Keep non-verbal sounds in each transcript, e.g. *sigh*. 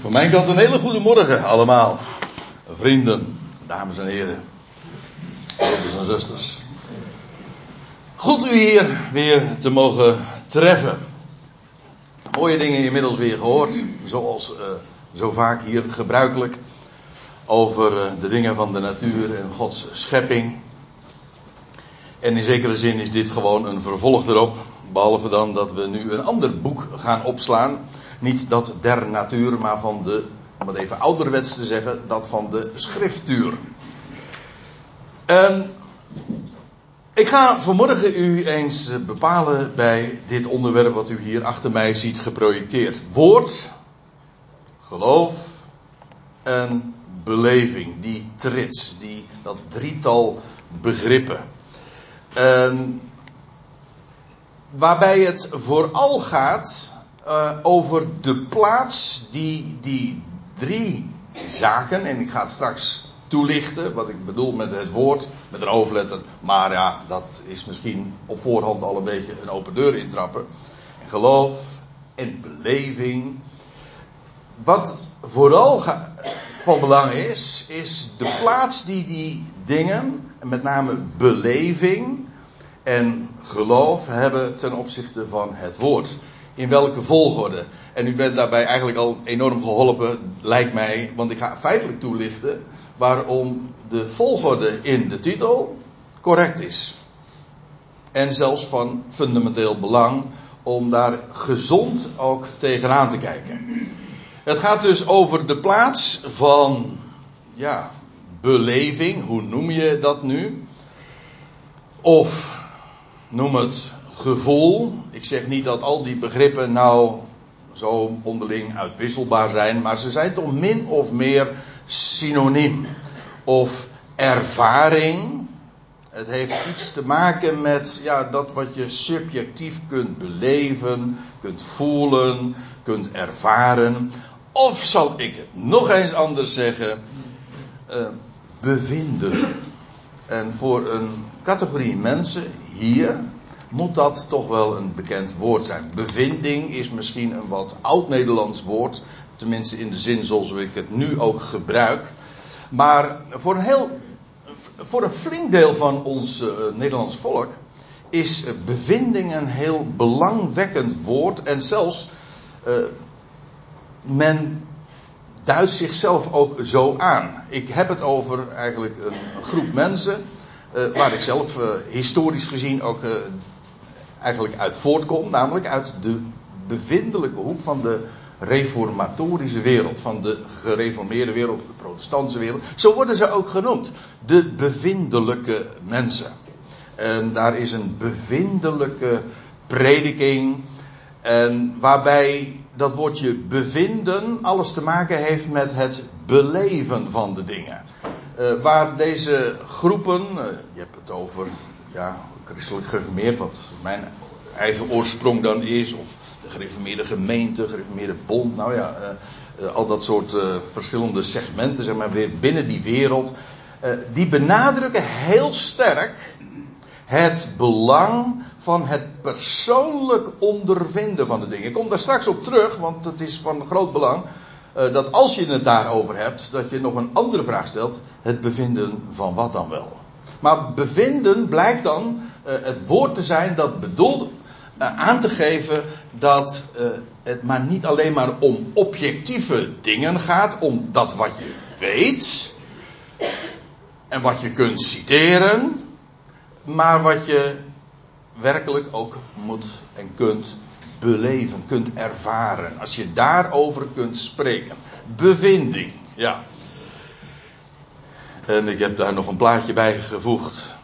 Van mijn kant een hele goede morgen allemaal. Vrienden, dames en heren. Broeders en zusters. Goed u hier weer te mogen treffen. Mooie dingen inmiddels weer gehoord. Zoals uh, zo vaak hier gebruikelijk. Over uh, de dingen van de natuur en Gods schepping. En in zekere zin is dit gewoon een vervolg erop. Behalve dan dat we nu een ander boek gaan opslaan. Niet dat der natuur, maar van de, om het even ouderwets te zeggen, dat van de schriftuur. Um, ik ga vanmorgen u eens bepalen bij dit onderwerp wat u hier achter mij ziet geprojecteerd. Woord, geloof en beleving. Die trits, die, dat drietal begrippen. Um, waarbij het vooral gaat uh, over de plaats die die drie zaken, en ik ga het straks toelichten, wat ik bedoel met het woord, met een hoofdletter, maar ja, dat is misschien op voorhand al een beetje een open deur intrappen. En geloof en beleving. Wat vooral van belang is, is de plaats die die dingen, en met name beleving en geloof, hebben ten opzichte van het woord in welke volgorde. En u bent daarbij eigenlijk al enorm geholpen, lijkt mij, want ik ga feitelijk toelichten waarom de volgorde in de titel correct is. En zelfs van fundamenteel belang om daar gezond ook tegenaan te kijken. Het gaat dus over de plaats van, ja, beleving, hoe noem je dat nu? Of noem het gevoel. Ik zeg niet dat al die begrippen nou zo onderling uitwisselbaar zijn, maar ze zijn toch min of meer synoniem. Of ervaring. Het heeft iets te maken met ja, dat wat je subjectief kunt beleven, kunt voelen, kunt ervaren. Of zal ik het nog eens anders zeggen, uh, bevinden. En voor een categorie mensen hier, moet dat toch wel een bekend woord zijn. Bevinding is misschien een wat oud-Nederlands woord, tenminste in de zin zoals ik het nu ook gebruik. Maar voor een, heel, voor een flink deel van ons uh, Nederlands volk is bevinding een heel belangwekkend woord. En zelfs uh, men duidt zichzelf ook zo aan. Ik heb het over eigenlijk een groep mensen. Waar ik zelf historisch gezien ook eigenlijk uit voortkomt, namelijk uit de bevindelijke hoek van de reformatorische wereld, van de gereformeerde wereld, de protestantse wereld. Zo worden ze ook genoemd. De bevindelijke mensen. En daar is een bevindelijke prediking. En waarbij dat woordje bevinden alles te maken heeft met het beleven van de dingen. Uh, waar deze groepen, uh, je hebt het over ja, christelijk gereformeerd, wat mijn eigen oorsprong dan is, of de gereformeerde gemeente, gereformeerde bond, nou ja, uh, uh, al dat soort uh, verschillende segmenten, zeg maar, weer binnen die wereld, die benadrukken heel sterk het belang van het persoonlijk ondervinden van de dingen. Ik kom daar straks op terug, want het is van groot belang. dat als je het daarover hebt, dat je nog een andere vraag stelt. Het bevinden van wat dan wel? Maar bevinden blijkt dan uh, het woord te zijn dat bedoelt uh, aan te geven dat uh, het maar niet alleen maar om objectieve dingen gaat, om dat wat je weet en wat je kunt citeren, maar wat je werkelijk ook moet en kunt beleven, kunt ervaren. Als je daarover kunt spreken. Bevinding, ja. En ik heb daar nog een plaatje bij gevoegd.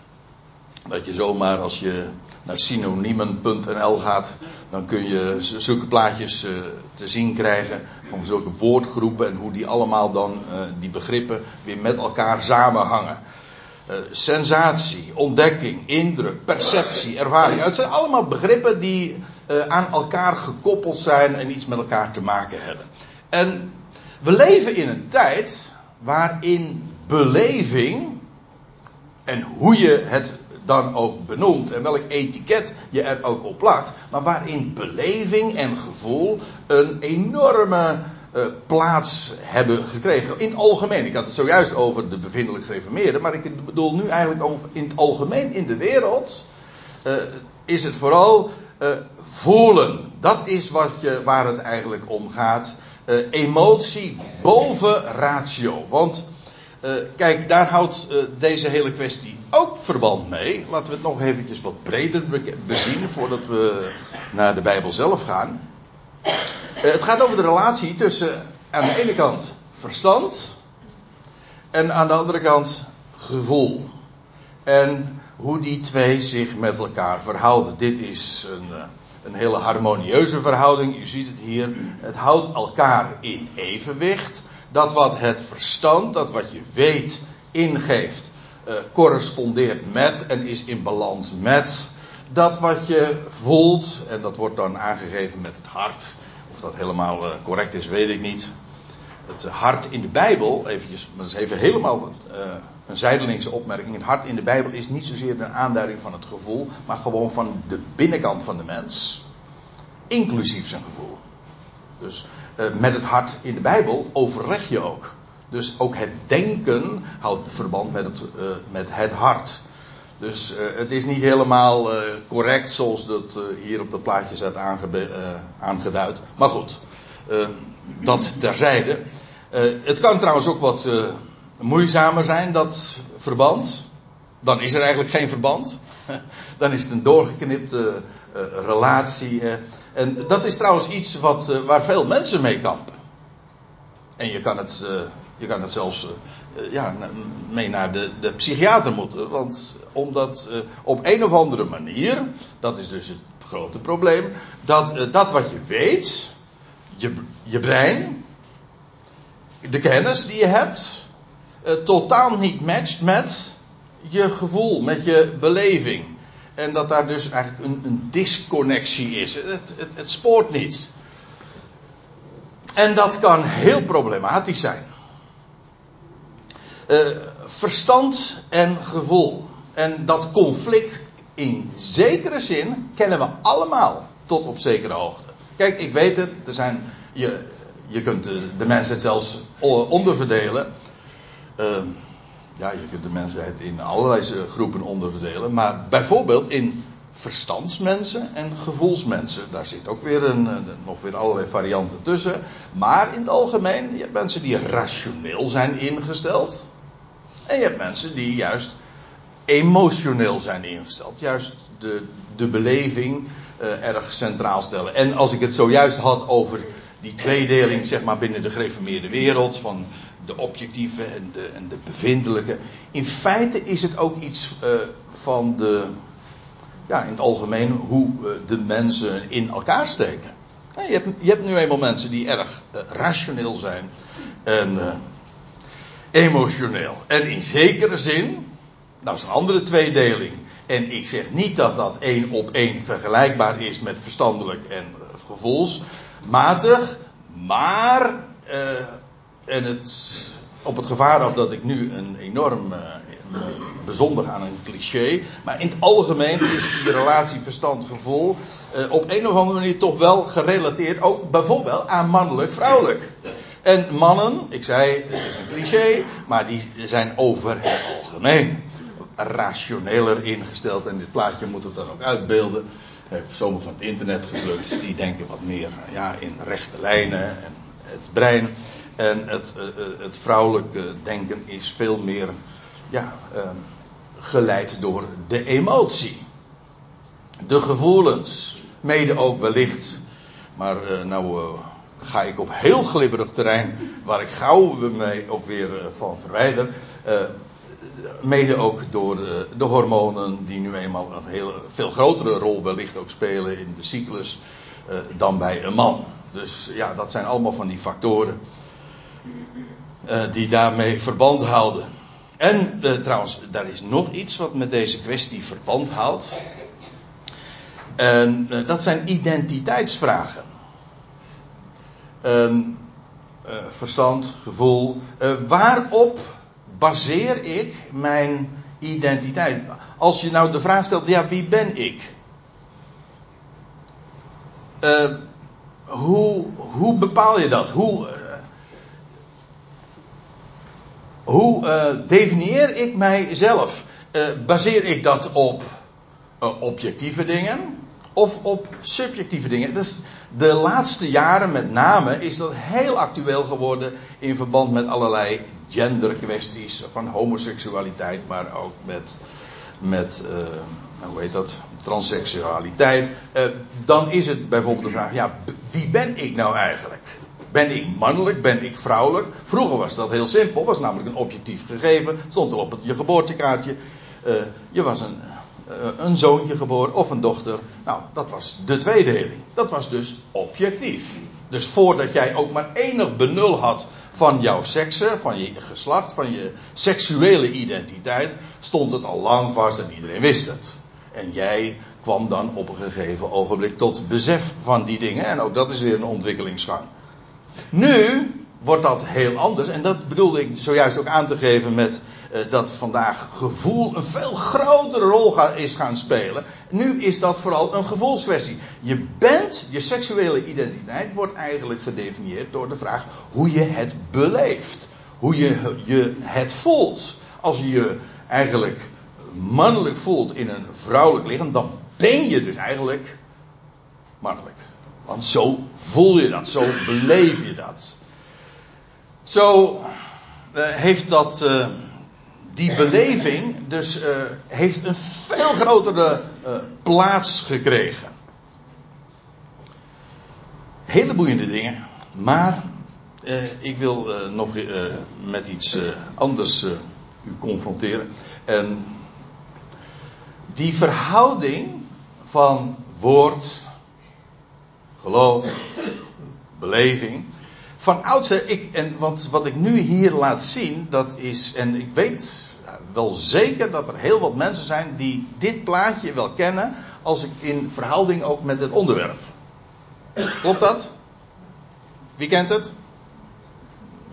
Dat je zomaar als je naar synoniemen.nl gaat, dan kun je zulke plaatjes uh, te zien krijgen van zulke woordgroepen en hoe die allemaal dan uh, die begrippen weer met elkaar samenhangen. Uh, sensatie, ontdekking, indruk, perceptie, ervaring. Het zijn allemaal begrippen die aan elkaar gekoppeld zijn en iets met elkaar te maken hebben. En we leven in een tijd waarin beleving en hoe je het dan ook benoemt en welk etiket je er ook op plakt, maar waarin beleving en gevoel een enorme plaats hebben gekregen. In het algemeen. Ik had het zojuist over de bevindelijk gereformeerden. Maar ik bedoel nu eigenlijk over in het algemeen in de wereld. is het vooral voelen. Dat is wat je, waar het eigenlijk om gaat. emotie boven ratio. Want uh, kijk, daar houdt uh, deze hele kwestie ook verband mee. Laten we het nog eventjes wat breder bezien voordat we naar de Bijbel zelf gaan. Uh, het gaat over de relatie tussen aan de ene kant verstand en aan de andere kant gevoel. En hoe die twee zich met elkaar verhouden. Dit is een, een hele harmonieuze verhouding. U ziet het hier. Het houdt elkaar in evenwicht dat wat het verstand, dat wat je weet, ingeeft, uh, correspondeert met en is in balans met dat wat je voelt. En dat wordt dan aangegeven met het hart. Of dat helemaal uh, correct is, weet ik niet. Het hart in de Bijbel, eventjes, dat is even helemaal uh, een zijdelingse opmerking. Het hart in de Bijbel is niet zozeer een aanduiding van het gevoel, maar gewoon van de binnenkant van de mens. Inclusief zijn gevoel. Dus uh, met het hart in de Bijbel overleg je ook. Dus ook het denken houdt verband met het, uh, met het hart. Dus uh, het is niet helemaal correct zoals dat hier op dat plaatje staat aangeduid. Maar goed, dat terzijde. het kan trouwens ook wat moeizamer zijn, dat verband. Dan is er eigenlijk geen verband. *laughs* Dan is het een doorgeknipte relatie. En dat is trouwens iets wat, uh, waar veel mensen mee kampen. En je kan het, uh, je kan het zelfs uh, ja, mee naar de, de psychiater moeten. Want omdat op een of andere manier, dat is dus het grote probleem, dat dat wat je weet, je, je brein, de kennis die je hebt, totaal niet matcht met je gevoel, met je beleving. En dat daar dus eigenlijk een, een disconnectie is. Het, het, het spoort niet. En dat kan heel problematisch zijn. Uh, verstand en gevoel. En dat conflict in zekere zin kennen we allemaal tot op zekere hoogte. Kijk, ik weet het, er zijn, je, je kunt de, de mensen zelfs onderverdelen. Uh, ja, je kunt de mensheid in allerlei groepen onderverdelen. Maar bijvoorbeeld in verstandsmensen en gevoelsmensen. Daar zit ook weer een, nog weer allerlei varianten tussen. Maar in het algemeen, je hebt mensen die rationeel zijn ingesteld. En je hebt mensen die juist emotioneel zijn ingesteld. Juist de, de beleving uh, erg centraal stellen. En als ik het zojuist had over die tweedeling, zeg maar, binnen de gereformeerde wereld. Van de objectieve en de, en de bevindelijke. In feite is het ook iets uh, van de, ja, in het algemeen hoe uh, de mensen in elkaar steken. Je, hebt, je hebt nu eenmaal mensen die erg uh, rationeel zijn en emotioneel. En in zekere zin, nou is een andere tweedeling. En ik zeg niet dat dat één op één vergelijkbaar is met verstandelijk en gevoelsmatig. Maar en het, op het gevaar af dat ik nu een enorm uh, bezondig aan een cliché. Maar in het algemeen is die relatie verstand-gevoel uh, op een of andere manier toch wel gerelateerd. Ook bijvoorbeeld aan mannelijk-vrouwelijk. En mannen, ik zei, het is een cliché, maar die zijn over het algemeen rationeler ingesteld. En dit plaatje moet het dan ook uitbeelden. Heb zomaar van het internet geplukt. Die denken wat meer ja, in rechte lijnen. En het brein en het, uh, het vrouwelijke denken is veel meer ja, uh, geleid door de emotie. De gevoelens. Mede ook wellicht. Maar nou ga ik op heel glibberig terrein. Waar ik gauw mij ook weer van verwijder. mede ook door de hormonen die nu eenmaal een heel, veel grotere rol wellicht ook spelen in de cyclus. dan bij een man. Dus ja, dat zijn allemaal van die factoren. Uh, die daarmee verband houden. En uh, trouwens, daar is nog iets wat met deze kwestie verband houdt. En uh, dat zijn identiteitsvragen. verstand, gevoel. waarop baseer ik mijn identiteit? Als je nou de vraag stelt, ja, wie ben ik? hoe, hoe bepaal je dat? Hoe, uh, definieer ik mijzelf? Uh, baseer ik dat op uh, objectieve dingen of op subjectieve dingen? De laatste jaren met name is dat heel actueel geworden in verband met allerlei genderkwesties van homoseksualiteit, maar ook met, met hoe heet dat, transseksualiteit. dan is het bijvoorbeeld de vraag, ja, wie ben ik nou eigenlijk? Ben ik mannelijk? Ben ik vrouwelijk? Vroeger was dat heel simpel. was namelijk een objectief gegeven. Stond er op je geboortekaartje. Uh, je was een, uh, een zoontje geboren of een dochter. Nou, dat was de tweedeling. Dat was dus objectief. Dus voordat jij ook maar enig benul had van jouw seksen, van je geslacht, van je seksuele identiteit, stond het al lang vast en iedereen wist het. En jij kwam dan op een gegeven ogenblik tot besef van die dingen. En ook dat is weer een ontwikkelingsgang. Nu wordt dat heel anders. En dat bedoelde ik zojuist ook aan te geven met uh, dat vandaag gevoel een veel grotere rol is gaan spelen. Nu is dat vooral een gevoelskwestie. Je bent, je seksuele identiteit wordt eigenlijk gedefinieerd door de vraag hoe je het beleeft. Hoe je je het voelt. Als je je eigenlijk mannelijk voelt in een vrouwelijk lichaam, dan ben je dus eigenlijk mannelijk. Want zo voel je dat, zo beleef je dat. Zo uh, heeft dat, uh, die beleving dus uh, heeft een veel grotere plaats gekregen. Hele boeiende dingen, maar ik wil nog met iets anders u confronteren. En die verhouding van woord geloof, beleving. Van oudsher, ik, en wat, wat ik nu hier laat zien, dat is, en ik weet wel zeker dat er heel wat mensen zijn die dit plaatje wel kennen, als ik in verhouding ook met het onderwerp. Klopt dat? Wie kent het?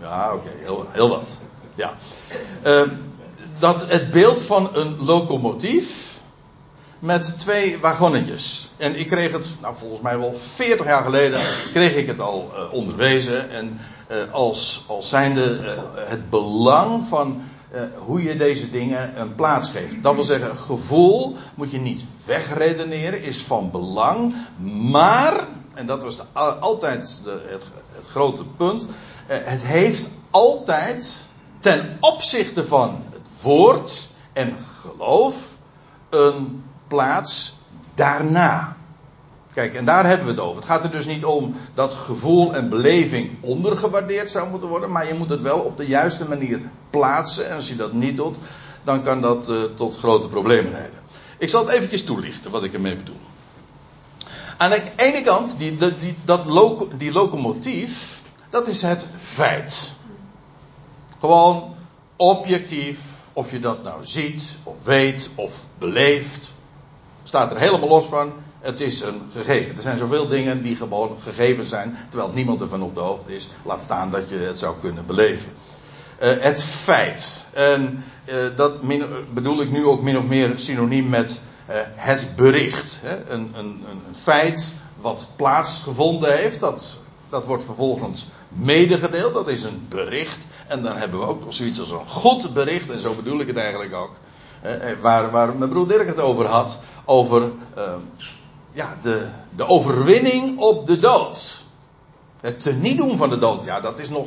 Ja, oké, heel, heel wat. Ja. Uh, dat het beeld van een locomotief met twee wagonnetjes. En ik kreeg het, nou volgens mij wel 40 jaar geleden, kreeg ik het al uh, onderwezen. En uh, als, als zijnde uh, het belang van hoe je deze dingen een plaats geeft. Dat wil zeggen, gevoel moet je niet wegredeneren, is van belang. Maar, en dat was de, altijd de, het, het, grote punt, het heeft altijd ten opzichte van het woord en geloof een plaats daarna. Kijk, en daar hebben we het over. Het gaat er dus niet om dat gevoel en beleving ondergewaardeerd zou moeten worden, maar je moet het wel op de juiste manier plaatsen. En als je dat niet doet, dan kan dat uh, tot grote problemen leiden. Ik zal het eventjes toelichten wat ik ermee bedoel. Aan de ene kant, die, die, dat die locomotief, dat is het feit. Gewoon objectief, of je dat nou ziet, of weet, of beleeft staat er helemaal los van. Het is een gegeven. Er zijn zoveel dingen die gewoon gegeven zijn, terwijl niemand ervan op de hoogte is. Laat staan dat je het zou kunnen beleven. Uh, het feit. En uh, dat bedoel ik nu ook min of meer synoniem met uh, het bericht. Hè? Een, een, een, feit wat plaatsgevonden heeft, dat, dat wordt vervolgens medegedeeld. Dat is een bericht. En dan hebben we ook zoiets als een goed bericht. En zo bedoel ik het eigenlijk ook. Eh, waar, waar mijn broer Dirk het over had. Over uh, ja, de, de overwinning op de dood. Het teniet doen van de dood. Ja, dat is nog.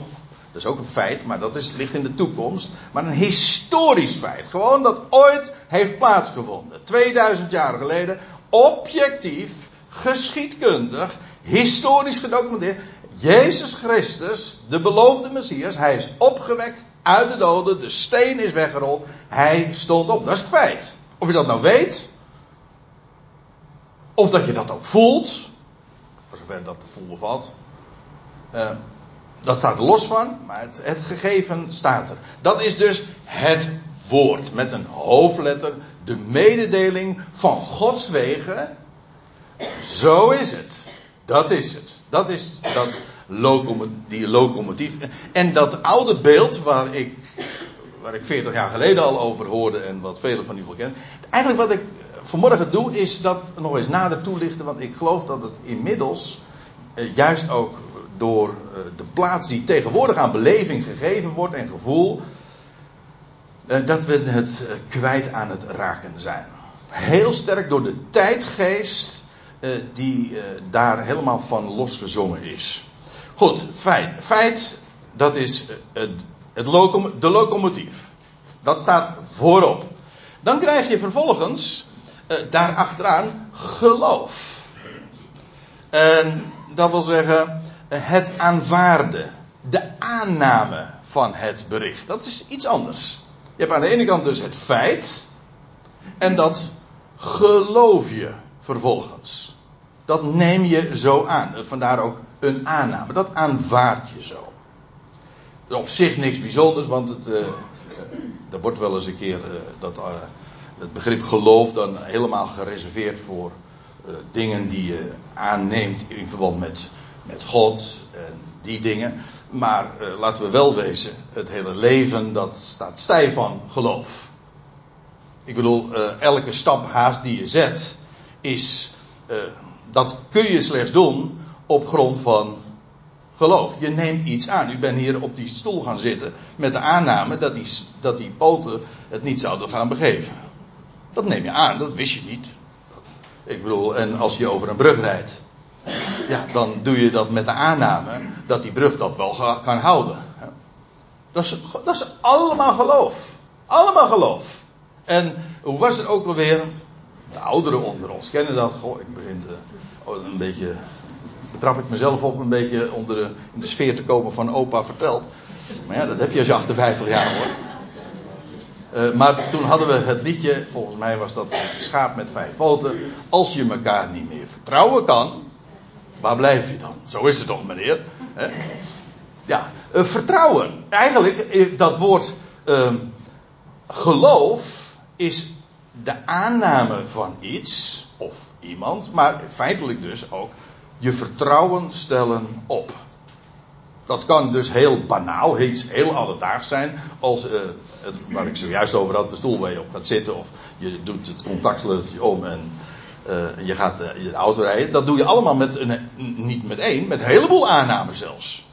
Dat is ook een feit, maar dat is, ligt in de toekomst. Maar een historisch feit. Gewoon dat ooit heeft plaatsgevonden. 2000 jaar geleden. Objectief, geschiedkundig, historisch gedocumenteerd. Jezus Christus, de beloofde Messias, hij is opgewekt uit de doden, de steen is weggerold, hij stond op. Dat is feit. Of je dat nou weet, of dat je dat ook voelt, voor zover dat te voelen valt, uh, dat staat er los van, maar het, het gegeven staat er. Dat is dus het woord, met een hoofdletter, de mededeling van Gods wegen. Zo is het. Dat is het. Dat is dat die locomotief. En dat oude beeld waar ik, waar ik 40 jaar geleden al over hoorde en wat velen van u wel kennen. Eigenlijk wat ik vanmorgen doe is dat nog eens nader toelichten, want ik geloof dat het inmiddels, eh, juist ook door eh, de plaats die tegenwoordig aan beleving gegeven wordt en gevoel, eh, dat we het eh, kwijt aan het raken zijn. Heel sterk door de tijdgeest eh, die daar helemaal van losgezongen is. Goed, feit. Feit, dat is het, het locom de locomotief. Dat staat voorop. Dan krijg je vervolgens daarachteraan geloof. En dat wil zeggen het aanvaarden, de aanname van het bericht. Dat is iets anders. Je hebt aan de ene kant dus het feit. En dat geloof je vervolgens. Dat neem je zo aan. Vandaar ook een aanname. Dat aanvaard je zo. Op zich niks bijzonders, want het, uh, er wordt wel eens een keer uh, dat, het begrip geloof dan helemaal gereserveerd voor dingen die je aanneemt in verband met, met God en die dingen. Maar laten we wel wezen, het hele leven dat staat stijf van geloof. Ik bedoel, elke stap haast die je zet, is, dat kun je slechts doen op grond van geloof. Je neemt iets aan. U bent hier op die stoel gaan zitten met de aanname dat die, dat die poten het niet zouden gaan begeven. Dat neem je aan, dat wist je niet. Ik bedoel, en als je over een brug rijdt ja, dan doe je dat met de aanname dat die brug dat wel kan houden. Dat is, dat is allemaal geloof. Allemaal geloof. En hoe was het ook alweer? De ouderen onder ons kennen dat. Goh, ik begin een beetje. Betrap ik mezelf op een beetje onder de, in de sfeer te komen van opa verteld. Maar ja, dat heb je als je 58 jaar wordt. Uh, maar toen hadden we het liedje, volgens mij was dat schaap met vijf poten. Als je elkaar niet meer vertrouwen kan, Waar blijf je dan? Zo is het toch, meneer? Ja, uh, vertrouwen. Eigenlijk, eh, dat woord uh, geloof is de aanname van iets of iemand, maar feitelijk dus ook je vertrouwen stellen op. Dat kan dus heel banaal, iets heel alledaags zijn, als uh, het, waar ik zojuist over had, de stoel waar je op gaat zitten, of je doet het contactsleuteltje om en uh, je gaat uh, je auto rijden. Dat doe je allemaal met een, niet met één, met een heleboel aannames zelfs.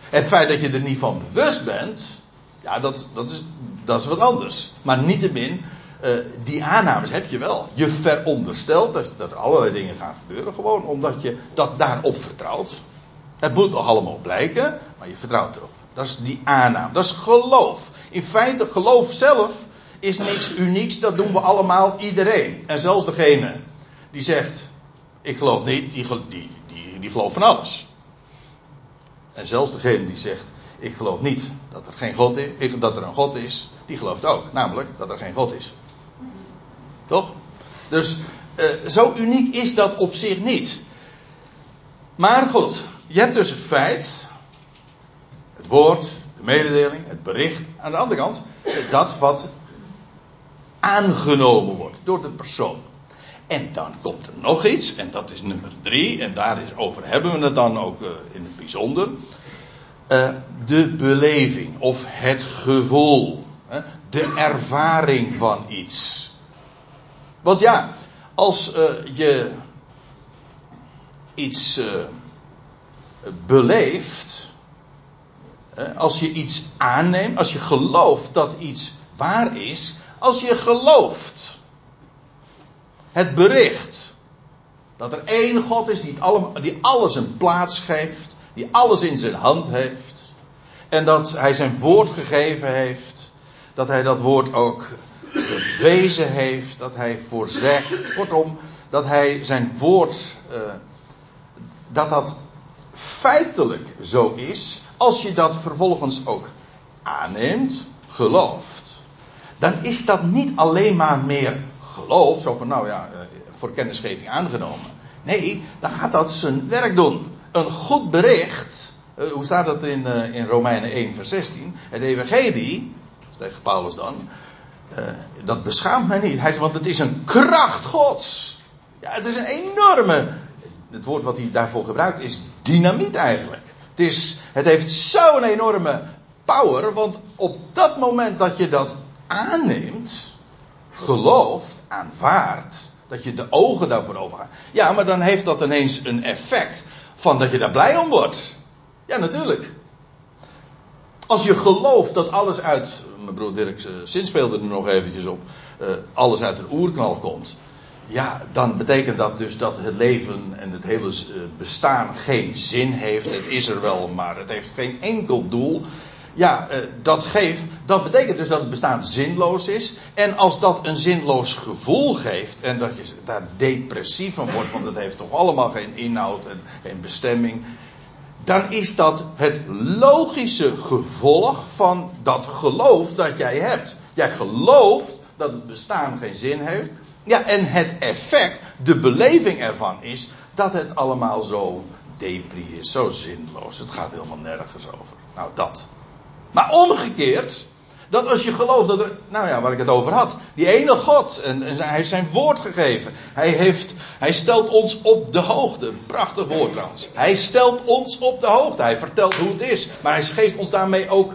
Het feit dat je er niet van bewust bent, ja, dat, dat, is, dat is wat anders. Maar niettemin, uh, die aannames heb je wel. Je veronderstelt dat, er allerlei dingen gaan gebeuren, gewoon omdat je dat daarop vertrouwt. Het moet nog allemaal blijken, maar je vertrouwt erop. Dat is die aanname. Dat is geloof. In feite, geloof zelf is niks unieks, dat doen we allemaal iedereen. En zelfs degene die zegt, ik geloof niet, die, die, die, die gelooft van alles. En zelfs degene die zegt, ik geloof niet dat er geen God is, dat er een God is, die gelooft ook, namelijk dat er geen God is. Toch? Dus uh, zo uniek is dat op zich niet. Maar goed, je hebt dus het feit, het woord, de mededeling, het bericht. Aan de andere kant, dat wat aangenomen wordt door de persoon. En dan komt er nog iets, en dat is nummer drie, en daarover hebben we het dan ook uh, in het bijzonder. Uh, de beleving of het gevoel, de ervaring van iets. Want ja, als eh, je iets beleeft, als je iets aanneemt, als je gelooft dat iets waar is, als je gelooft. Het bericht. Dat er één God is die, die alles een plaats geeft. Die alles in zijn hand heeft. En dat hij zijn woord gegeven heeft. Dat hij dat woord ook bewezen heeft. Dat hij voorzegt. Kortom, dat hij zijn woord. Uh, dat dat feitelijk zo is. Als je dat vervolgens ook aanneemt, gelooft dan is dat niet alleen maar meer geloof, zo van nou ja, eh, voor kennisgeving aangenomen. Nee, dan gaat dat zijn werk doen. Een goed bericht, eh, hoe staat dat in, in Romeinen 1, vers 16? Het evangelie, tegen Paulus dan, dat beschaamt mij niet. Hij zegt, want het is een kracht gods. Ja, het is een enorme, het woord wat hij daarvoor gebruikt is dynamiet eigenlijk. Het, is, het heeft zo'n enorme power, want op dat moment dat je dat aanneemt, gelooft, aanvaardt, dat je de ogen daarvoor open. Ja, maar dan heeft dat ineens een effect van dat je daar blij om wordt. Ja, natuurlijk. Als je gelooft dat alles uit mijn broer Dirk zin speelde er nog eventjes op, alles uit een oerknal komt. Ja, dan betekent dat dus dat het leven en het hele bestaan geen zin heeft. Het is er wel, maar het heeft geen enkel doel. Ja, dat geeft, dat betekent dus dat het bestaan zinloos is. En als dat een zinloos gevoel geeft en dat je daar depressief van wordt, want het heeft toch allemaal geen inhoud en geen bestemming dan is dat het logische gevolg van dat geloof dat jij hebt. Jij gelooft dat het bestaan geen zin heeft. Ja, en het effect, de beleving ervan is dat het allemaal zo depri is, zo zinloos. Het gaat helemaal nergens over. Nou, dat. Maar omgekeerd, dat als je gelooft dat er, nou ja, waar ik het over had, die ene God, en, en hij heeft zijn woord gegeven. Hij, heeft, hij stelt ons op de hoogte. Prachtig woord. Hij stelt ons op de hoogte. Hij vertelt hoe het is. Maar hij geeft ons daarmee ook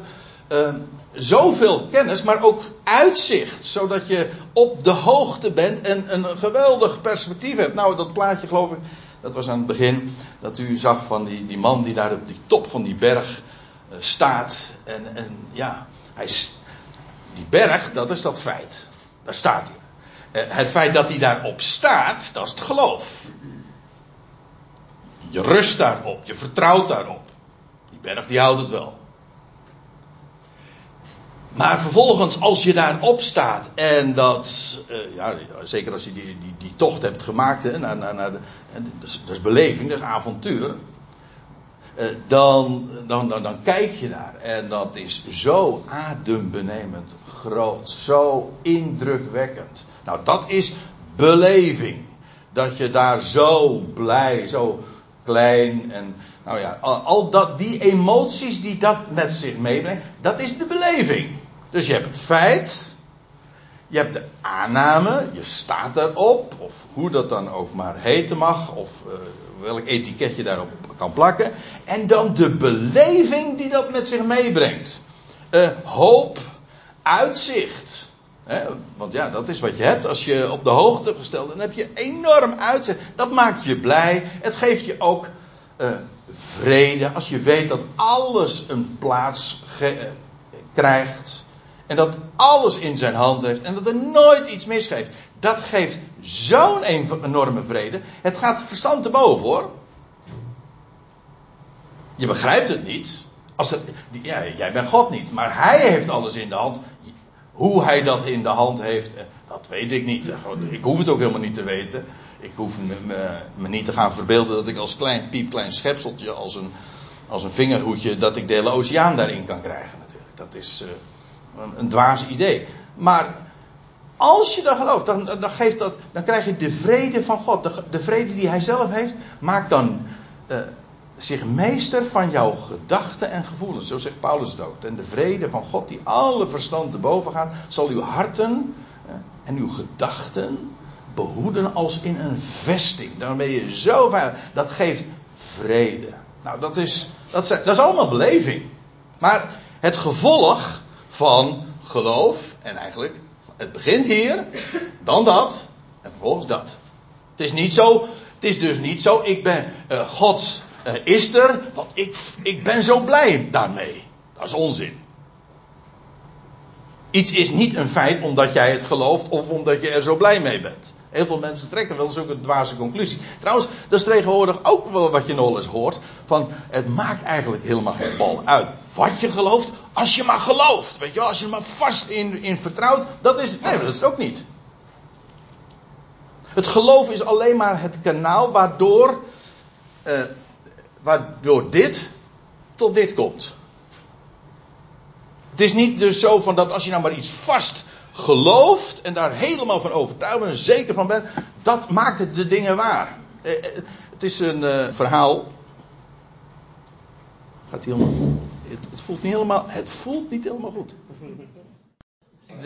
uh, zoveel kennis, maar ook uitzicht. Zodat je op de hoogte bent en een geweldig perspectief hebt. Nou, dat plaatje geloof ik, dat was aan het begin, dat u zag van die, die man die daar op die top van die berg uh, staat. En, en ja, hij, die berg, dat is dat feit. Daar staat hij. Eh, het feit dat hij daarop staat, dat is het geloof. Je rust daarop, je vertrouwt daarop. Die berg die houdt het wel. Maar vervolgens, als je daarop staat en dat, uh, ja, zeker als je die, die, die tocht hebt gemaakt, hè, naar, naar, naar de, dat, is, dat is beleving, dat is avontuur. Eh, dan, dan, dan, dan kijk je naar en dat is zo adembenemend groot, zo indrukwekkend. Nou, dat is beleving. Dat je daar zo blij, zo klein en nou ja, al, al, dat, die emoties die dat met zich meebrengt, dat is de beleving. Dus je hebt het feit, je hebt de aanname, je staat erop, of hoe dat dan ook maar heten mag, of uh, welk etiket je daarop kan plakken. En dan de beleving die dat met zich meebrengt. Uh, hoop, uitzicht. want ja, dat is wat je hebt als je op de hoogte gesteld. Dan heb je enorm uitzicht. Dat maakt je blij. Het geeft je ook uh, vrede. Als je weet dat alles een plaats krijgt. En dat alles in zijn hand heeft. En dat er nooit iets misgeeft. Dat geeft zo'n enorme vrede. Het gaat verstand te boven hoor. Je begrijpt het niet. Als het, ja, jij bent God niet, maar Hij heeft alles in de hand. Hoe Hij dat in de hand heeft, eh, dat weet ik niet. Ik hoef het ook helemaal niet te weten. Ik hoef me, me, niet te gaan verbeelden dat ik als klein piepklein schepseltje, als een, als een vingerhoedje, dat ik de hele oceaan daarin kan krijgen natuurlijk. Dat is uh, een, een dwaas idee. Maar als je dat gelooft, dan, dan, geeft dat, dan krijg je de vrede van God. De, de vrede die Hij zelf heeft, maakt dan uh, zich meester van jouw gedachten en gevoelens. Zo zegt Paulus ook. En de vrede van God, die alle verstand te boven gaat, zal uw harten uh, en uw gedachten behoeden als in een vesting. Dan ben je zo veilig. Dat geeft vrede. Nou, dat is, dat is, dat is allemaal beleving. Maar het gevolg van geloof, en eigenlijk het begint hier, dan dat, en vervolgens dat. Het is niet zo, het is dus niet zo, ik ben, uh, God uh, is er, want ik, ik ben zo blij daarmee. Dat is onzin. Iets is niet een feit omdat jij het gelooft of omdat je er zo blij mee bent. Heel veel mensen trekken wel een dwaze conclusie. Trouwens, dat is tegenwoordig ook wel wat je nog eens hoort. Van, het maakt eigenlijk helemaal geen bal uit wat je gelooft. Als je maar gelooft. Weet je als je er maar vast in, in vertrouwt. Dat is, nee, dat is het ook niet. Het geloof is alleen maar het kanaal waardoor, uh, waardoor dit tot dit komt. Het is niet dus zo van dat als je nou maar iets vast gelooft en daar helemaal van overtuigd en zeker van bent, dat maakt de dingen waar. Eh, eh, het is een uh, verhaal. Gaat helemaal. Het, het, voelt niet helemaal. Het voelt niet helemaal goed.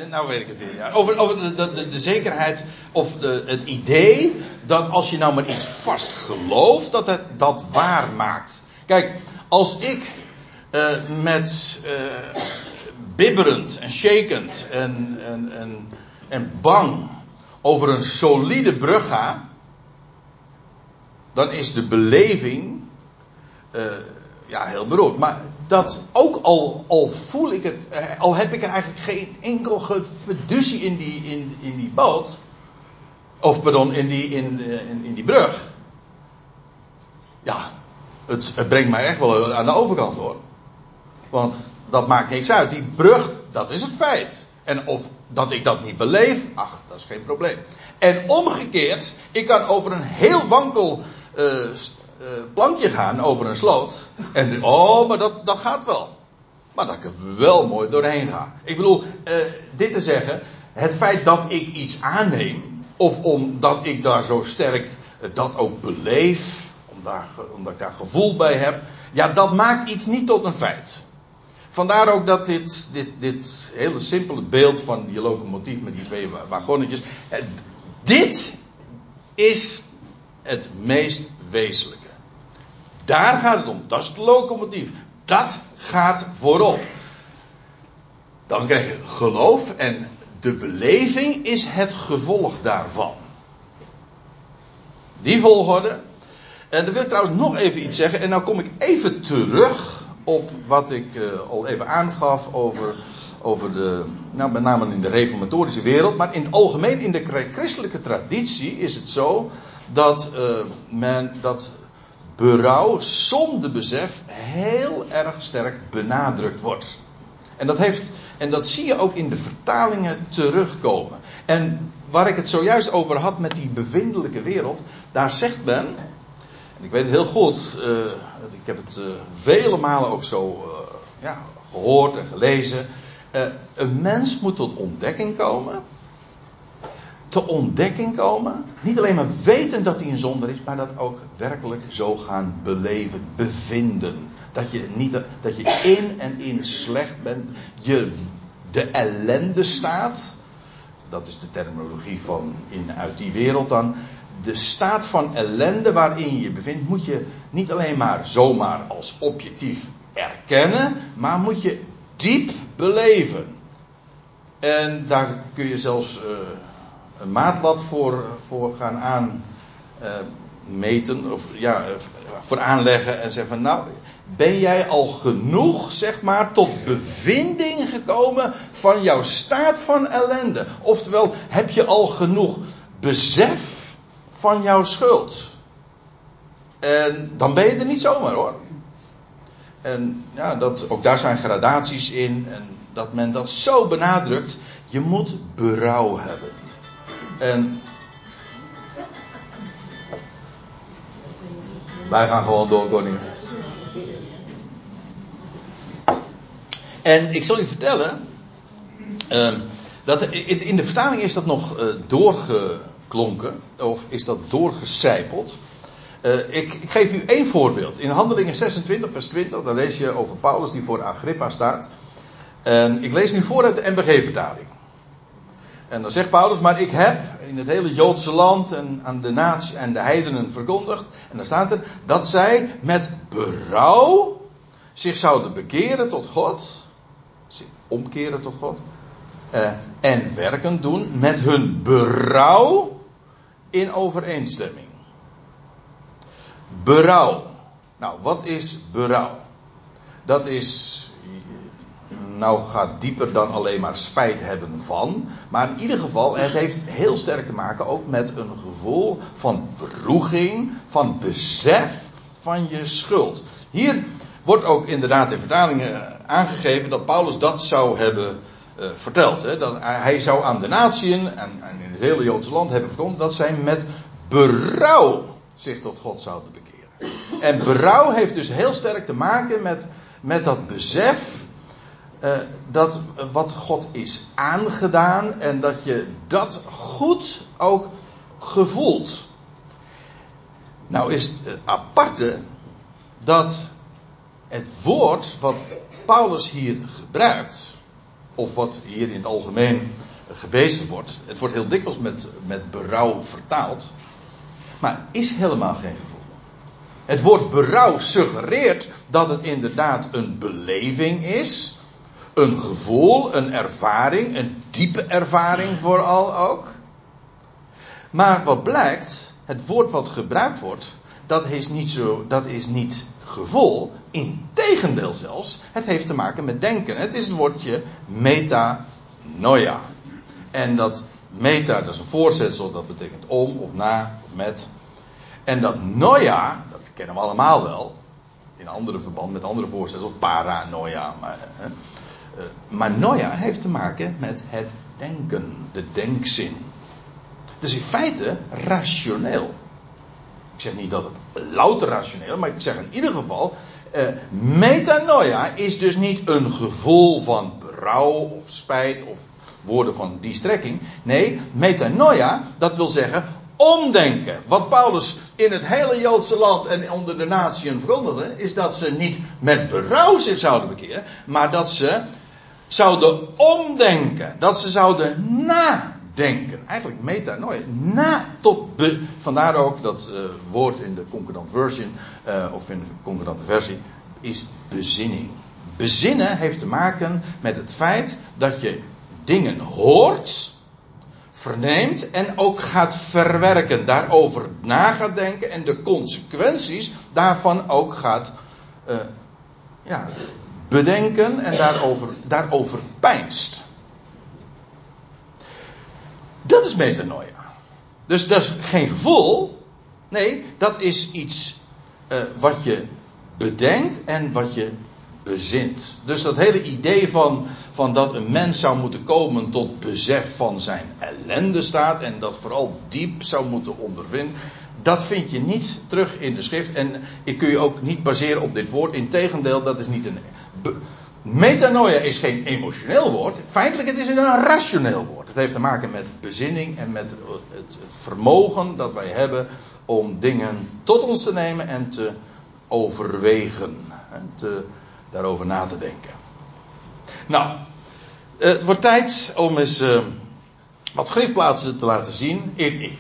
Nou weet ik het weer. Ja. Over, de, de, zekerheid of het idee dat als je nou maar iets vast gelooft, dat het dat waar maakt. Kijk, als ik met bibberend en shakend en, en, en, en bang over een solide brug ga, dan is de beleving uh, ja, heel beroerd. Maar dat ook al, al voel ik het, eh, al heb ik eigenlijk geen enkel fiducie in die, in, in die boot, of pardon, in die, in, in, in die brug. Ja, het, het brengt mij echt wel aan de overkant hoor. Want dat maakt niks uit. Die brug, dat is het feit. En of dat ik dat niet beleef, ach, dat is geen probleem. En omgekeerd, ik kan over een heel wankel uh, plankje gaan, over een sloot. En oh, maar dat, dat gaat wel. Maar dat ik er wel mooi doorheen ga. Ik bedoel, uh, dit te zeggen, het feit dat ik iets aanneem, of omdat ik daar zo sterk dat ook beleef, omdat ik daar gevoel bij heb, ja, dat maakt iets niet tot een feit. Vandaar ook dat dit, dit, dit hele simpele beeld van die locomotief met die twee wagonnetjes. Dit is het meest wezenlijke. Daar gaat het om. Dat is het locomotief. Dat gaat voorop. Dan krijg je geloof en de beleving is het gevolg daarvan. Die volgorde. En dan wil ik trouwens nog even iets zeggen. En nou kom ik even terug op wat ik uh, al even aangaf over, over de, nou met name in de reformatorische wereld, maar in het algemeen in de christelijke traditie is het zo dat uh, men dat berouw, zondebesef heel erg sterk benadrukt wordt. En dat, heeft, en dat zie je ook in de vertalingen terugkomen. En waar ik het zojuist over had met die bevindelijke wereld, daar zegt men, ik weet het heel goed. Uh, ik heb het uh, vele malen ook zo uh, ja, gehoord en gelezen. een mens moet tot ontdekking komen. Te ontdekking komen. Niet alleen maar weten dat hij een zonder is, maar dat ook werkelijk zo gaan beleven, bevinden. Dat je, niet, dat je in en in slecht bent. Je de ellende staat. Dat is de terminologie van in, uit die wereld dan de staat van ellende waarin je je bevindt, moet je niet alleen maar zomaar als objectief erkennen, maar moet je diep beleven. En daar kun je zelfs uh, een maatlat voor, voor gaan aanmeten, uh, of ja, voor aanleggen en zeggen van nou, ben jij al genoeg, zeg maar, tot bevinding gekomen van jouw staat van ellende? Oftewel, heb je al genoeg besef van jouw schuld. En dan ben je er niet zomaar hoor. En ja, dat, ook daar zijn gradaties in. En dat men dat zo benadrukt. Je moet berouw hebben. En. Wij gaan gewoon door, koning. En ik zal u vertellen. Uh, dat in de vertaling is dat nog uh, doorge klonken, of is dat doorgecijpeld. Uh, ik, ik, geef u één voorbeeld. In Handelingen 26, vers 20, daar lees je over Paulus die voor Agrippa staat. En ik lees nu voor uit de MBG-vertaling. En dan zegt Paulus, maar ik heb in het hele Joodse land en aan de natie en de heidenen verkondigd. En dan staat er dat zij met berouw zich zouden bekeren tot God. Omkeren tot God. Uh, en werken doen met hun berouw in overeenstemming. Berouw. Nou, wat is berouw? Dat is. Nou, gaat dieper dan alleen maar spijt hebben van. Maar in ieder geval, het heeft heel sterk te maken ook met een gevoel van vroeging, van besef van je schuld. Hier wordt ook inderdaad in vertalingen aangegeven dat Paulus dat zou hebben uh, verteld. Hè, dat hij zou aan de natieën en, in het hele Joodse land hebben verkondigd dat zij met berouw zich tot God zouden bekeren. En berouw heeft dus heel sterk te maken met, met dat besef uh, dat wat God is aangedaan en dat je dat goed ook gevoelt. Nou is het aparte dat het woord wat Paulus hier gebruikt, of wat hier in het algemeen gebezigd wordt. Het wordt heel dikwijls met, met berouw vertaald. Maar is helemaal geen gevoel. Het woord berouw suggereert dat het inderdaad een beleving is. Een gevoel, een ervaring, een diepe ervaring vooral ook. Maar wat blijkt, het woord wat gebruikt wordt, dat is niet zo, dat is niet gevoel. Integendeel zelfs, het heeft te maken met denken. Het is het woordje metanoia. En dat meta, dat is een voorzetsel, dat betekent om of na of met. En dat noia, dat kennen we allemaal wel. In andere verband met andere voorzetsels, paranoia. Maar, hè. Eh, maar noia heeft te maken met het denken, de denkzin. Dus in feite rationeel. Ik zeg niet dat het louter rationeel, maar ik zeg in ieder geval. Uh, metanoia is dus niet een gevoel van berouw of spijt of woorden van die strekking. Nee, metanoia, dat wil zeggen omdenken. Wat Paulus in het hele Joodse land en onder de natieën verkondigde, is dat ze niet met berouw zich zouden bekeren, maar dat ze zouden omdenken. Dat ze zouden nadenken. Eigenlijk metanoia. Na tot be. Vandaar ook dat uh, woord in de concordant version, uh, of in de concordante versie, is bezinning. Bezinnen heeft te maken met het feit dat je dingen hoort, verneemt en ook gaat verwerken. Daarover na gaat denken en de consequenties daarvan ook gaat uh, ja, bedenken en daarover, daarover pijnst. Dat is metanoia. Dus dat is geen gevoel. Nee, dat is iets uh, wat je bedenkt en wat je bezint. Dus dat hele idee van, van dat een mens zou moeten komen tot besef van zijn ellende staat en dat vooral diep zou moeten ondervinden, dat vind je niet terug in de schrift en ik kun je ook niet baseren op dit woord. Integendeel, dat is niet een. Metanoia is geen emotioneel woord. Feitelijk, het is een rationeel woord. Het heeft te maken met bezinning en met het, het vermogen dat wij hebben om dingen tot ons te nemen en te overwegen. En te, daarover na te denken. Nou, het wordt tijd om eens uh, wat schriftplaatsen te laten zien. Ik, ik,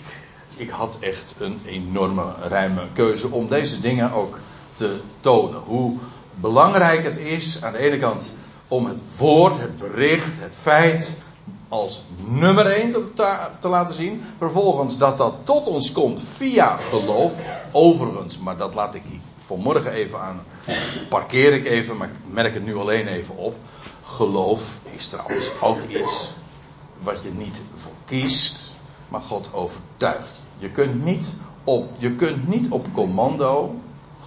ik had echt een enorme ruime keuze om deze dingen ook te tonen. Hoe belangrijk het is aan de ene kant om het woord, het bericht, het feit als nummer 1 te, te, laten zien. Vervolgens dat dat tot ons komt via geloof. Overigens, maar dat laat ik vanmorgen even aan. Parkeer ik even, maar ik merk het nu alleen even op. Geloof is trouwens ook iets wat je niet voor kiest, maar God overtuigt. Je kunt niet op, je kunt niet op commando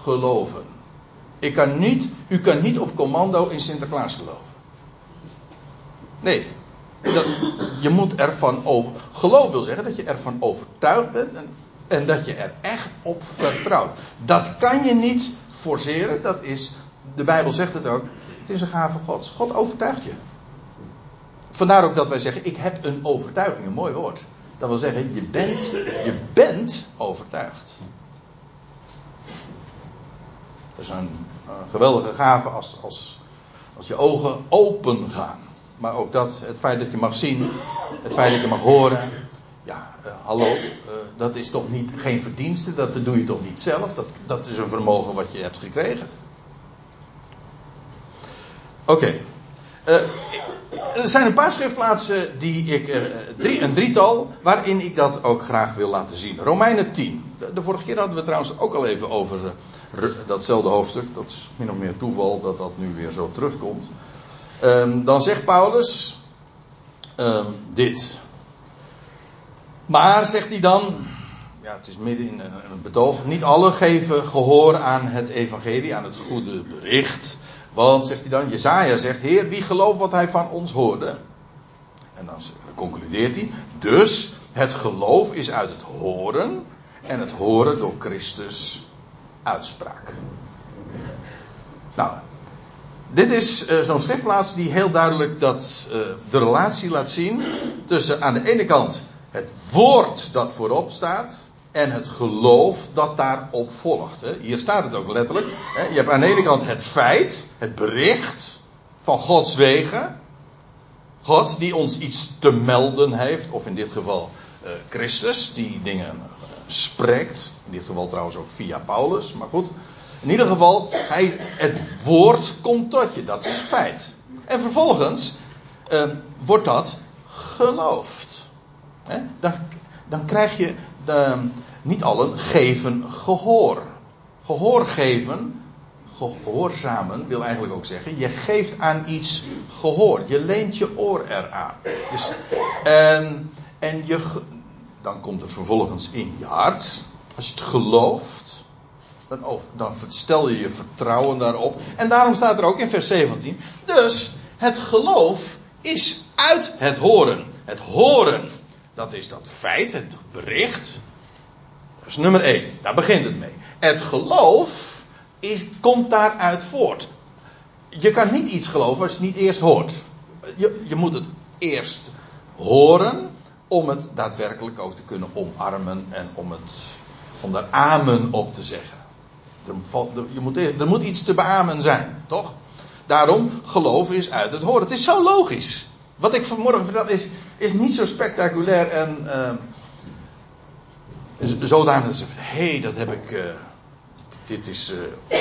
geloven. Ik kan niet, u kan niet op commando in Sinterklaas geloven. Nee. Dat, je moet ervan over. Geloof wil zeggen dat je ervan overtuigd bent en, en dat je er echt op vertrouwt. Dat kan je niet forceren. Dat is, de Bijbel zegt het ook. Het is een gave Gods. God overtuigt je. Vandaar ook dat wij zeggen: Ik heb een overtuiging. Een mooi woord. Dat wil zeggen: Je bent, je bent overtuigd. Dat is een, een geweldige gave als, als, als je ogen open gaan. Maar ook dat, het feit dat je mag zien, het feit dat je mag horen. Ja, uh, hallo, uh, dat is toch niet, geen verdienste, dat doe je toch niet zelf. Dat, dat is een vermogen wat je hebt gekregen. Oké. Er zijn een paar schriftplaatsen die ik, drie, een drietal, waarin ik dat ook graag wil laten zien. Romeinen 10. De, de vorige keer hadden we trouwens ook al even over datzelfde hoofdstuk. Dat is min of meer toeval dat dat nu weer zo terugkomt. Um, dan zegt Paulus um, dit. Maar, zegt hij dan, ja, het is midden in een, een betoog, niet alle geven gehoor aan het evangelie, aan het goede bericht. Want, zegt hij dan, Jezaja zegt, Heer, wie gelooft wat hij van ons hoorde? En dan concludeert hij, dus het geloof is uit het horen en het horen door Christus uitspraak. Nou, dit is uh, zo'n schriftplaats die heel duidelijk dat, uh, de relatie laat zien tussen aan de ene kant het woord dat voorop staat en het geloof dat daarop volgt. Hè. Hier staat het ook letterlijk. Hè. Je hebt aan de ene kant het feit, het bericht van Gods wegen. God die ons iets te melden heeft, of in dit geval uh, Christus die dingen spreekt. In dit geval trouwens ook via Paulus, maar goed. In ieder geval, hij, het woord komt tot je, dat is feit. En vervolgens uh, wordt dat geloofd. Dan, dan krijg je, de, niet allen geven gehoor. Gehoor geven, gehoorzamen wil eigenlijk ook zeggen, je geeft aan iets gehoor. Je leent je oor eraan. Dus, en, en je, dan komt het vervolgens in je hart. Als je het gelooft, dan, dan stel je je vertrouwen daarop. En daarom staat er ook in vers 17. Dus het geloof is uit het horen. Het horen, dat is dat feit, het bericht. Dat is nummer 1. Daar begint het mee. Het geloof is, komt daaruit voort. Je kan niet iets geloven als je het niet eerst hoort. Je, je moet het eerst horen om het daadwerkelijk ook te kunnen omarmen en om, het, om daar amen op te zeggen. Er, je moet, er moet iets te beamen zijn, toch? Daarom, geloof is uit het horen. Het is zo logisch. Wat ik vanmorgen vertel is, is niet zo spectaculair en uh, zodanig dat ze hé, hey, dat heb ik, uh, dit is uh,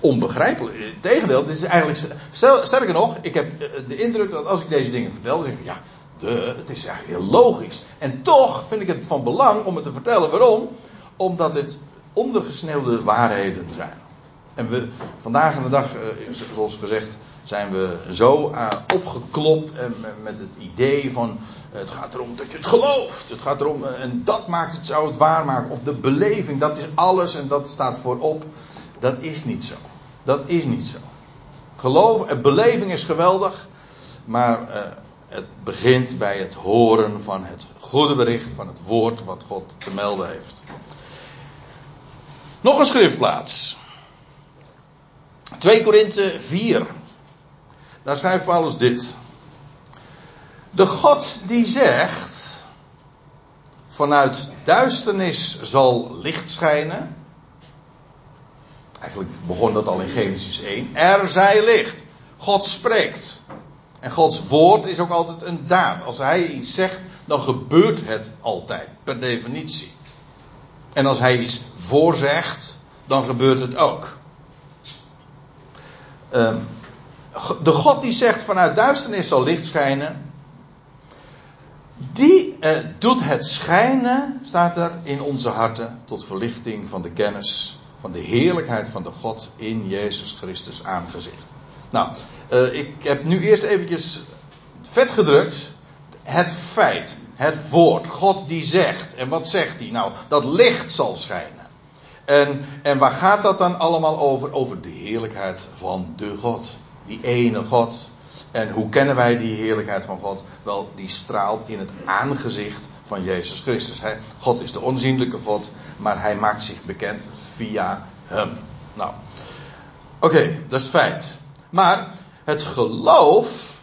onbegrijpelijk. Tegendeel, dit is eigenlijk, sterker nog, ik heb de indruk dat als ik deze dingen vertel, dan ik, ja, de, het is eigenlijk heel logisch. En toch vind ik het van belang om het te vertellen. Waarom? Omdat het ondergesneeuwde waarheden zijn. En we, vandaag de dag, zoals gezegd, zijn we zo uh, opgeklopt en met het idee van het gaat erom dat je het gelooft. Het gaat erom en dat maakt het, zou het waarmaken. Of de beleving, dat is alles en dat staat voorop. Dat is niet zo. Dat is niet zo. Geloof, beleving is geweldig, maar het begint bij het horen van het goede bericht, van het woord wat God te melden heeft. Nog een schriftplaats. 2 Korinthe 4. Daar schrijft Paulus dit. De God die zegt, vanuit duisternis zal licht schijnen. Eigenlijk begon dat al in Genesis 1. Er zij licht. God spreekt. En Gods woord is ook altijd een daad. Als hij iets zegt, dan gebeurt het altijd, per definitie. En als hij iets voorzegt, dan gebeurt het ook. Um, de God die zegt vanuit duisternis zal licht schijnen. Die eh, doet het schijnen, staat er in onze harten, tot verlichting van de kennis van de heerlijkheid van de God in Jezus Christus aangezicht. Nou, eh, ik heb nu eerst eventjes vet gedrukt. Het feit, het woord, God die zegt. En wat zegt hij? Nou, dat licht zal schijnen. En, en waar gaat dat dan allemaal over? Over de heerlijkheid van de God. Die ene God. En hoe kennen wij die heerlijkheid van God? Wel, die straalt in het aangezicht van Jezus Christus. God is de onzienlijke God, maar hij maakt zich bekend via hem. Nou, oké, dat is het feit. Maar het geloof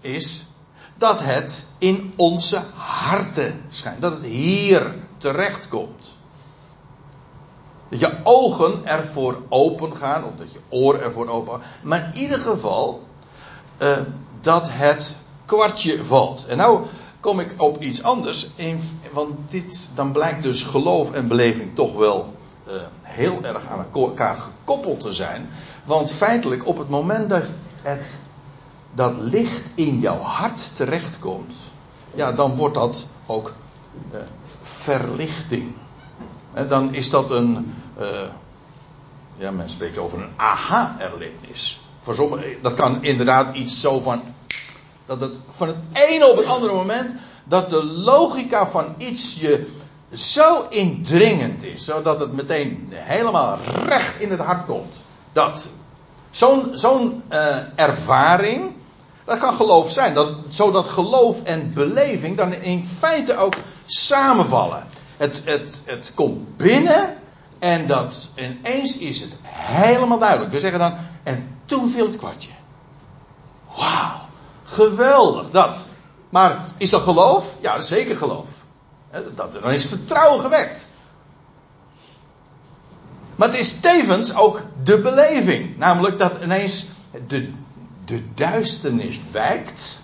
is dat het in onze harten schijnt. Dat het hier terecht komt. Dat je ogen ervoor open gaan, of dat je oren ervoor open gaan. Maar in ieder geval uh, dat het kwartje valt. En nou kom ik op iets anders. want dit, dan blijkt dus geloof en beleving toch wel uh, heel erg aan elkaar gekoppeld te zijn. Want feitelijk op het moment dat het, dat licht in jouw hart terechtkomt. Ja, dan wordt dat ook uh, verlichting. Dan is dat een. Uh, ja, men spreekt over een aha-erlebnis. Voor sommigen, dat kan inderdaad iets zo van. Dat het van het ene op het andere moment. Dat de logica van iets je zo indringend is. Zodat het meteen helemaal recht in het hart komt. Dat. Zo'n uh, ervaring. Dat kan geloof zijn. Dat, zodat geloof en beleving dan in feite ook samenvallen. Het, het, het komt binnen en dat ineens is het helemaal duidelijk. We zeggen dan, en toen viel het kwartje. Wauw, geweldig dat. Maar is dat geloof? Ja, zeker geloof. Dat, dan is vertrouwen gewekt. Maar het is tevens ook de beleving. Namelijk dat ineens de, de duisternis wijkt.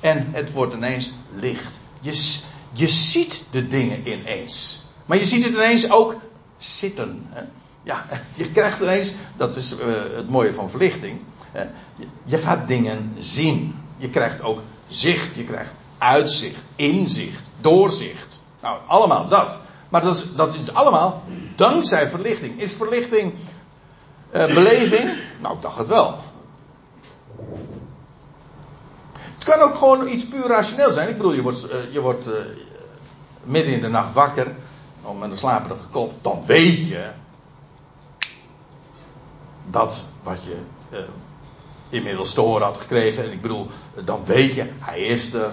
En het wordt ineens licht. Je, je ziet de dingen ineens. Maar je ziet het ineens ook zitten. Hè? Ja, *laughs* je krijgt ineens, dat is uh, het mooie van verlichting. Je, je gaat dingen zien. Je krijgt ook zicht, je krijgt uitzicht, inzicht, doorzicht. Nou, allemaal dat. Maar dat is, dat is allemaal dankzij verlichting. Is verlichting Uh, beleving? Nou, ik dacht het wel. Het kan ook gewoon iets puur rationeel zijn. Ik bedoel, je wordt, uh, je wordt uh, midden in de nacht wakker. Om met een slaperige kop. Dan weet je. Dat wat je inmiddels te horen had gekregen. En ik bedoel, dan weet je, hij is er.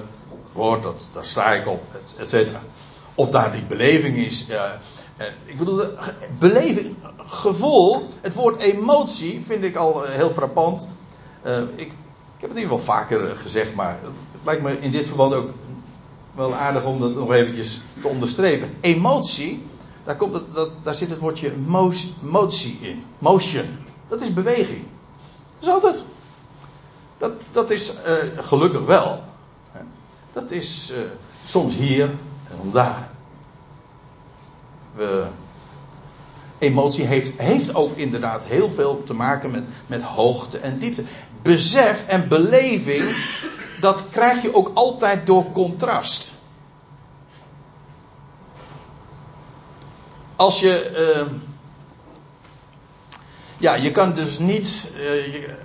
Woord, dat, daar sta ik op, et cetera. Of daar die beleving is. Ik bedoel, beleving, gevoel, het woord emotie vind ik al heel frappant. Uh, ik, ik heb het hier wel vaker gezegd, maar het lijkt me in dit verband ook wel aardig om dat nog eventjes te onderstrepen. Emotie, daar, komt dat, daar zit het woordje motie in. Motion. Dat is beweging. Dat is altijd. Dat, dat is gelukkig wel. Dat is soms hier en daar. We, emotie heeft, heeft ook inderdaad heel veel te maken met, met hoogte en diepte. Besef en beleving, dat krijg je ook altijd door contrast. Als je. Uh, ja, je kan dus niet. Uh, je,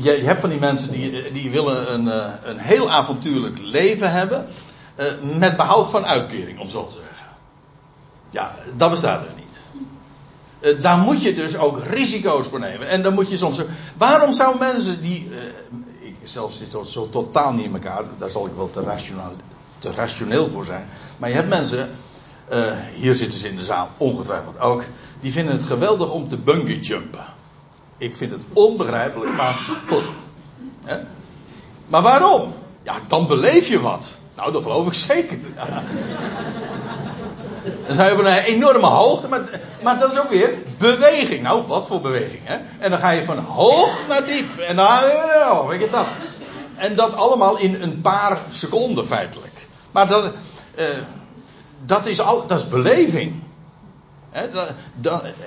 je, hebt van die mensen die, die willen een, uh, een heel avontuurlijk leven hebben. Uh, met behoud van uitkering, om zo te zeggen. Ja, dat bestaat er niet. Uh, daar moet je dus ook risico's voor nemen. En dan moet je soms. Waarom zou mensen die. Uh, ik zelf zit zo, zo, totaal niet in elkaar. Daar zal ik wel te, rationeel, te rationeel voor zijn. Maar je hebt mensen. Hier zitten ze in de zaal ongetwijfeld ook. Die vinden het geweldig om te bungee jumpen. Ik vind het onbegrijpelijk, maar goed. Maar waarom? Ja, dan beleef je wat. Nou, dat geloof ik zeker. Dan zijn we op een enorme hoogte, maar, maar dat is ook weer beweging. Nou, wat voor beweging, hè? En dan ga je van hoog naar diep. En dan, oh, weet je dat. En dat allemaal in een paar seconden feitelijk. Maar dat, uh, dat, is, al, dat is beleving.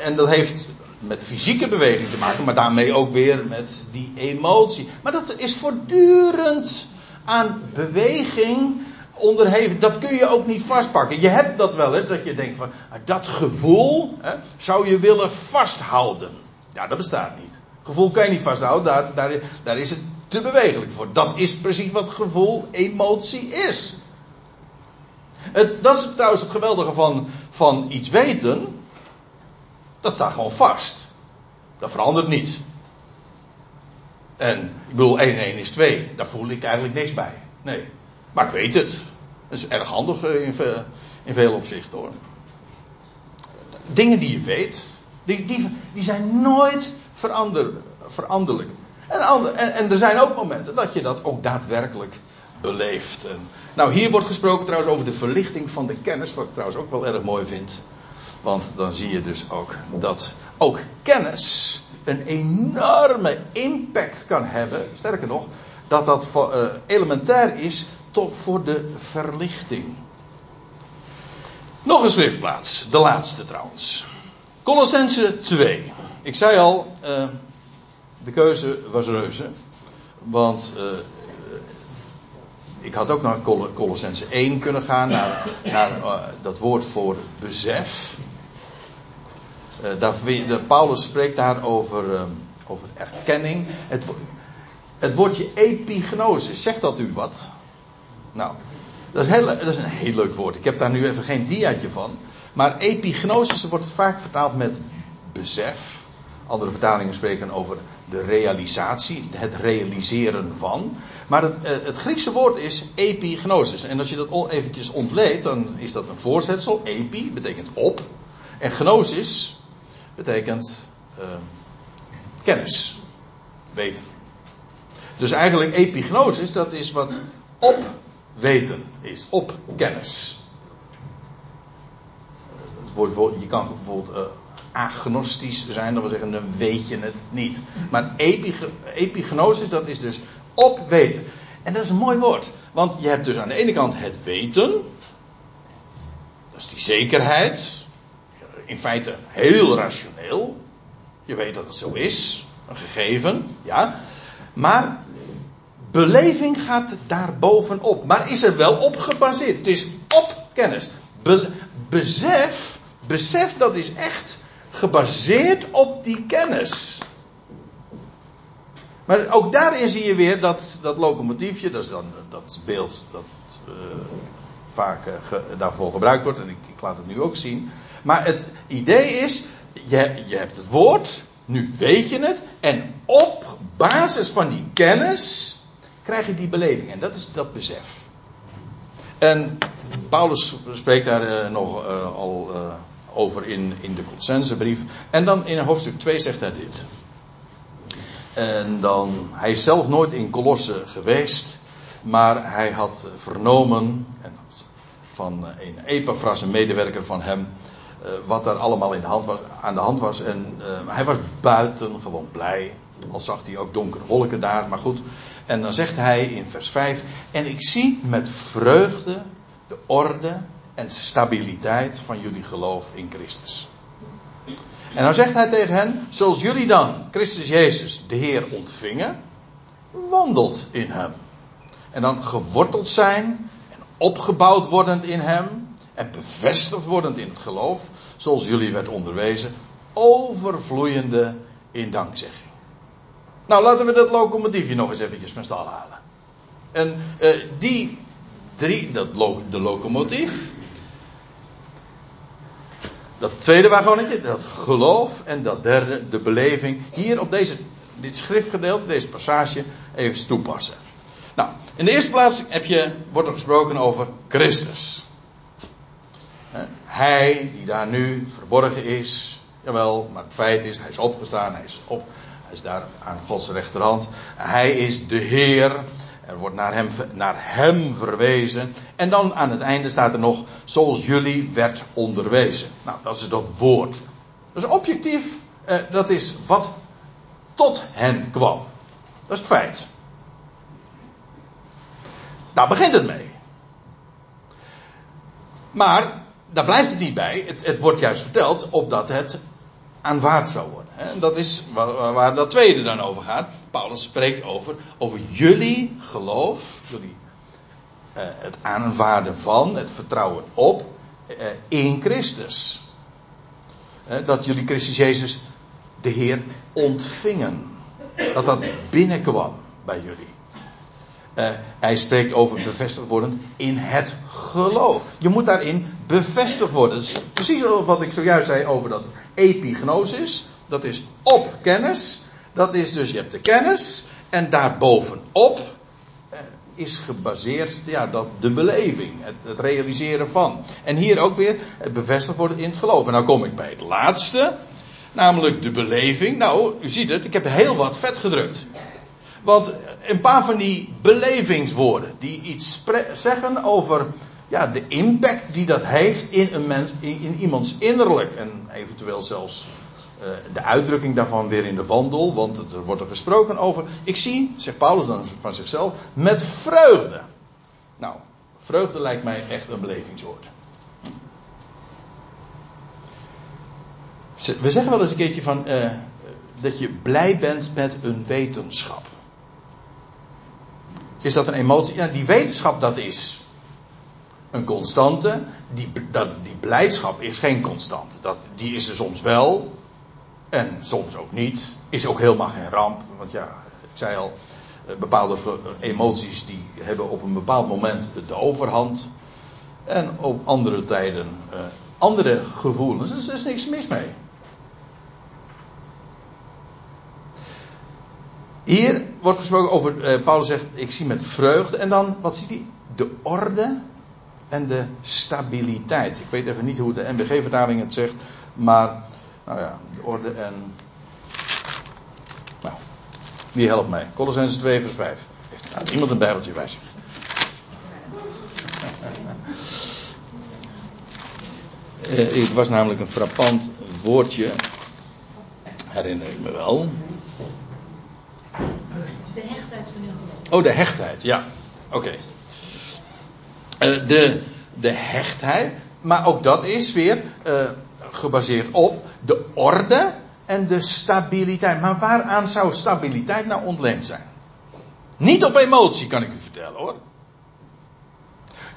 En dat heeft met fysieke beweging te maken, maar daarmee ook weer met die emotie. Maar dat is voortdurend aan beweging onderhevig. Dat kun je ook niet vastpakken. Je hebt dat wel eens, dat je denkt van, ah, dat gevoel hè, zou je willen vasthouden. Ja, dat bestaat niet. Gevoel kan je niet vasthouden, daar, daar, is het te bewegelijk voor. Dat is precies wat gevoel, emotie is. Het, dat is trouwens het geweldige van, van iets weten. Dat staat gewoon vast. Dat verandert niet. En ik bedoel, 1 en 1 is 2. Daar voel ik eigenlijk niks bij. Nee. Maar ik weet het. Dat is erg handig eh, in veel, in veel opzichten hoor. Dingen die je weet, die, die, die zijn nooit verander, veranderlijk. En, en, en, er zijn ook momenten dat je dat ook daadwerkelijk beleeft. En, nou, hier wordt gesproken trouwens over de verlichting van de kennis, wat ik trouwens ook wel erg mooi vind. Want dan zie je dus ook dat ook kennis een enorme impact kan hebben. Sterker nog, dat dat uh, elementair is tot voor de verlichting. Nog een schriftplaats, de laatste trouwens. Colossense 2. Ik zei al, uh, de keuze was reuze. Want uh, ik had ook naar Colossense 1 kunnen gaan, naar, naar dat woord voor besef. De, Paulus spreekt daar over, uh, over erkenning. Het, het woordje epignosis, zegt dat u wat? Nou, dat is, heel, dat is een heel leuk woord. Ik heb daar nu even geen diaatje van. Maar epignosis wordt vaak vertaald met besef. Andere vertalingen spreken over de realisatie, het realiseren van. Maar het, eh, het Griekse woord is epignosis. En als je dat eventjes ontleedt, dan is dat een voorzetsel. Epi betekent op. En gnosis betekent uh, kennis, weten. Dus eigenlijk epignosis, dat is wat op weten is, op kennis. Je kan bijvoorbeeld uh, agnostisch zijn, dat wil zeggen, dan weet je het niet. Maar epignosis, dat is dus op weten. En dat is een mooi woord, want je hebt dus aan de ene kant het weten, dat is die zekerheid, in feite heel rationeel. Je weet dat het zo is, een gegeven, ja. Maar beleving gaat daar bovenop. Maar is er wel op gebaseerd? Het is op kennis. Be besef, besef dat is echt gebaseerd op die kennis. Maar ook daarin zie je weer dat, dat locomotiefje, dat is dan dat beeld dat uh, vaak ge, daarvoor gebruikt wordt, en ik, ik, laat het nu ook zien. Maar het idee is, je, je hebt het woord, nu weet je het, en op basis van die kennis krijg je die beleving, en dat is dat besef. En Paulus spreekt daar uh, nog al over in, in de Colossensebrief. En dan in hoofdstuk 2 zegt hij dit. En dan, hij is zelf nooit in Colosse geweest, maar hij had vernomen, en van eh, een Epaphras, een medewerker van hem, eh, wat er allemaal in de hand was, aan de hand was. En uh, hij was buiten gewoon blij, al zag hij ook donkere wolken daar, maar goed. En dan zegt hij in vers 5, en ik zie met vreugde de orde en stabiliteit van jullie geloof in Christus. En dan zegt hij tegen hen, zoals jullie dan Christus Jezus, de Heer, ontvingen, wandelt in Hem. En dan geworteld zijn en opgebouwd wordend in Hem en bevestigd wordend in het geloof, zoals jullie werd onderwezen, overvloeiende in dankzegging. Nou, laten we dat locomotiefje nog eens eventjes van stal halen. En uh, die drie, dat de locomotief, dat tweede wagonnetje, dat geloof. En dat derde, de beleving. Hier op deze, dit schriftgedeelte, deze passage, even toepassen. Nou, in de eerste plaats heb je, wordt er gesproken over Christus. Hij die daar nu verborgen is. Jawel, maar het feit is, hij is opgestaan, hij is, op, hij is daar aan Gods rechterhand. Hij is de Heer. Er wordt naar hem, naar hem verwezen. En dan aan het einde staat er nog, zoals jullie werd onderwezen. Nou, dat is dat woord. Dus objectief, eh, dat is wat tot hen kwam. Dat is het feit. Daar begint het mee. Maar daar blijft het niet bij. Het, het wordt juist verteld opdat het aanvaard zou worden. En dat is waar, waar, dat tweede dan over gaat. Paulus spreekt over, over jullie geloof, jullie, uh, het aanvaarden van, het vertrouwen op uh, in Christus. Dat jullie Christus Jezus, de Heer, ontvingen. Dat dat binnenkwam bij jullie. Uh, hij spreekt over bevestigd worden in het geloof. Je moet daarin bevestigd worden. Precies wat ik zojuist zei over dat epignosis. Dat is op kennis. Dat is dus, je hebt de kennis. En daarbovenop uh, is gebaseerd ja, dat, de beleving. Het, het, realiseren van. En hier ook weer het bevestigd worden in het geloof. En nou kom ik bij het laatste. Namelijk de beleving. Nou, u ziet het, ik heb heel wat vet gedrukt. Want een paar van die belevingswoorden, die iets zeggen over ja, de impact die dat heeft in, een mens, in, iemands innerlijk. En eventueel zelfs uh, de uitdrukking daarvan weer in de wandel. Want er wordt er gesproken over. Ik zie, zegt Paulus dan van zichzelf, met vreugde. Nou, vreugde lijkt mij echt een belevingswoord. We zeggen wel eens een keertje van. Uh, dat je blij bent met een wetenschap. Is dat een emotie? Ja, die wetenschap dat is een constante. Die, dat, die blijdschap is geen constante. Dat, die is er soms wel. En soms ook niet. Is ook helemaal geen ramp. Want ja, ik zei al. Eh, bepaalde emoties die hebben op een bepaald moment de overhand. En op andere tijden uh, andere gevoelens. Er is niks mis mee. Hier wordt gesproken over, uh, Paulus zegt, ik zie met vreugde. En dan, wat ziet hij? De orde en de stabiliteit. Ik weet even niet hoe de NBG-vertaling het zegt, maar, nou ja, de orde en. Nou, wie helpt mij? Colossense 2, vers 5. Heeft nou, iemand een bijbeltje bij zich? *laughs* het was namelijk een frappant woordje, herinner ik me wel. De hechtheid van uw geloof. Oh, de hechtheid, ja. Oké. Uh, de, de hechtheid, maar ook dat is weer uh, gebaseerd op de orde en de stabiliteit. Maar waaraan zou stabiliteit nou ontleend zijn? Niet op emotie, kan ik u vertellen hoor.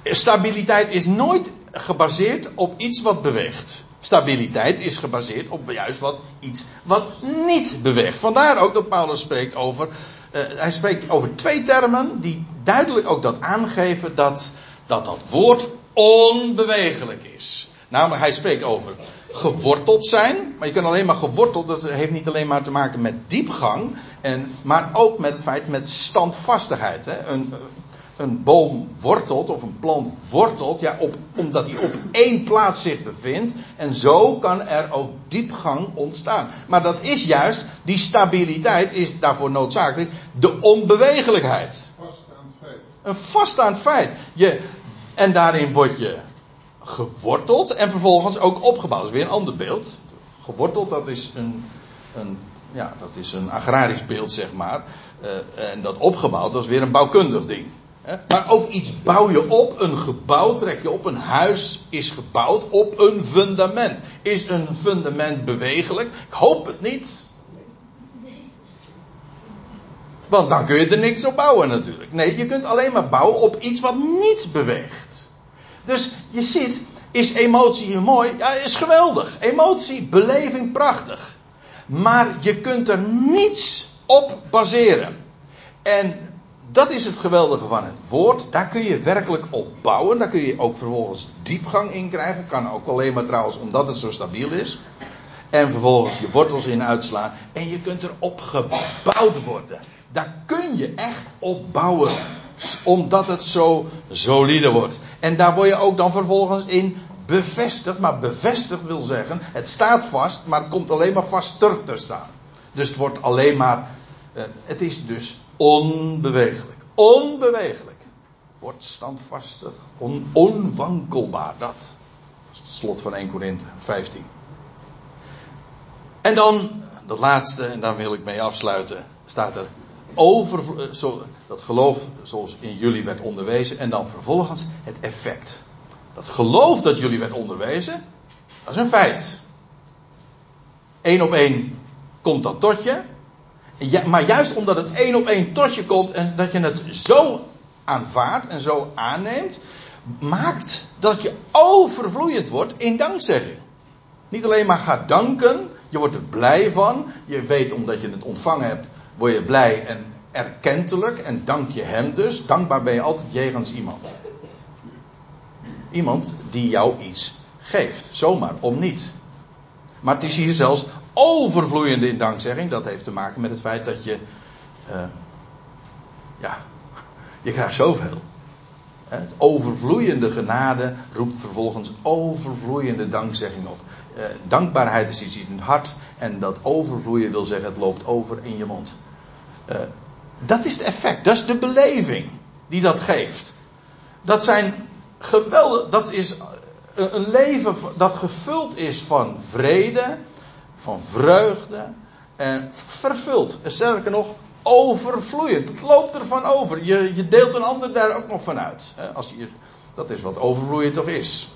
Stabiliteit is nooit gebaseerd op iets wat beweegt. stabiliteit is gebaseerd op juist wat iets wat niet beweegt. Vandaar ook dat Paulus spreekt over. Uh, hij spreekt over twee termen die duidelijk ook dat aangeven dat dat, dat woord onbewegelijk is. Namelijk, hij spreekt over geworteld zijn. Maar je kunt alleen maar geworteld, dat heeft niet alleen maar te maken met diepgang. En, maar ook met het feit met standvastigheid. Hè. Een, een boom wortelt of een plant wortelt, ja, op, omdat hij op één plaats zich bevindt. En zo kan er ook diepgang ontstaan. Maar dat is juist, die stabiliteit is daarvoor noodzakelijk, de onbewegelijkheid. Vaststaand feit. Een vaststaand feit. Je, en daarin word je geworteld en vervolgens ook opgebouwd. Dat is weer een ander beeld. Geworteld, dat is een, een ja, dat is een agrarisch beeld, zeg maar. Uh, en dat opgebouwd, dat is weer een bouwkundig ding. Maar ook iets bouw je op, een gebouw trek je op, een huis is gebouwd op een fundament. Is een fundament bewegelijk? Ik hoop het niet. Want dan kun je er niks op bouwen natuurlijk. Nee, je kunt alleen maar bouwen op iets wat niet beweegt. Dus je ziet, is emotie mooi? Ja, is geweldig. Emotie, beleving, prachtig. Maar je kunt er niets op baseren. En dat is het geweldige van het woord. Daar kun je werkelijk op bouwen. Daar kun je ook vervolgens diepgang in krijgen. Kan ook alleen maar trouwens omdat het zo stabiel is. En vervolgens je wortels in uitslaan. En je kunt erop gebouwd worden. Daar kun je echt op bouwen. Omdat het zo solide wordt. En daar word je ook dan vervolgens in bevestigd. Maar bevestigd wil zeggen, het staat vast, maar het komt alleen maar vaster te staan. Dus het wordt alleen maar. Eh, het is dus onbewegelijk. Onbewegelijk. Wordt standvastig. On, onwankelbaar. Dat. Dat is het slot van 1 Korinthe 15. En dan, dat laatste, en daar wil ik mee afsluiten, staat er over, eh, zo, dat geloof zoals in jullie werd onderwezen, en dan vervolgens het effect. Dat geloof dat jullie werd onderwezen, dat is een feit. Eén op één komt dat tot je. Maar juist omdat het één op één tot je komt en dat je het zo aanvaardt en zo aanneemt, maakt dat je overvloeiend wordt in dankzegging. Niet alleen maar gaat danken, je wordt er blij van. Je weet omdat je het ontvangen hebt, word je blij en erkentelijk en dank je hem dus. Dankbaar ben je altijd jegens iemand. Iemand die jou iets geeft, zomaar om niet. Maar het is hier zelfs overvloeiende in dankzegging. Dat heeft te maken met het feit dat je. Uh, ja, je krijgt zoveel. Het overvloeiende genade roept vervolgens overvloeiende dankzegging op. Uh, dankbaarheid is iets in het hart. En dat overvloeien wil zeggen, het loopt over in je mond. Uh, dat is het effect, dat is de beleving die dat geeft. Dat zijn geweldig, dat is een leven dat gevuld is van vrede, van vreugde en vervuld. En sterker nog, overvloeiend. Het loopt ervan over. Je, je deelt een ander daar ook nog van uit. Als je, dat is wat overvloeien toch is.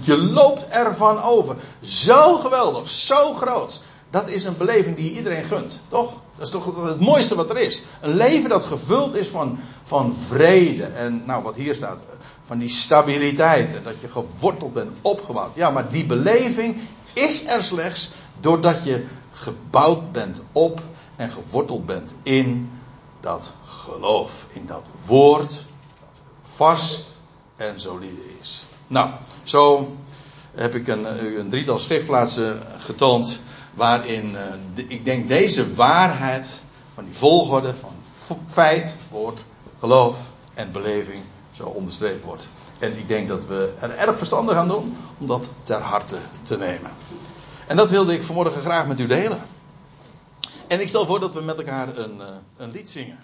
Je loopt ervan over. Zo geweldig, zo groot. Dat is een beleving die iedereen gunt, toch? Dat is toch het mooiste wat er is. Een leven dat gevuld is van, van vrede. En nou, wat hier staat, van die stabiliteit. En dat je geworteld bent, opgebouwd. Ja, maar die beleving is er slechts doordat je gebouwd bent op en geworteld bent in dat geloof. In dat woord dat vast en solide is. Nou, zo heb ik een, een drietal schriftplaatsen getoond waarin de, ik denk deze waarheid van die volgorde van feit, woord, geloof en beleving zo onderstreept wordt. En ik denk dat we er erg verstandig aan doen om dat ter harte te nemen. En dat wilde ik vanmorgen graag met u delen. En ik stel voor dat we met elkaar een, uh, een lied zingen.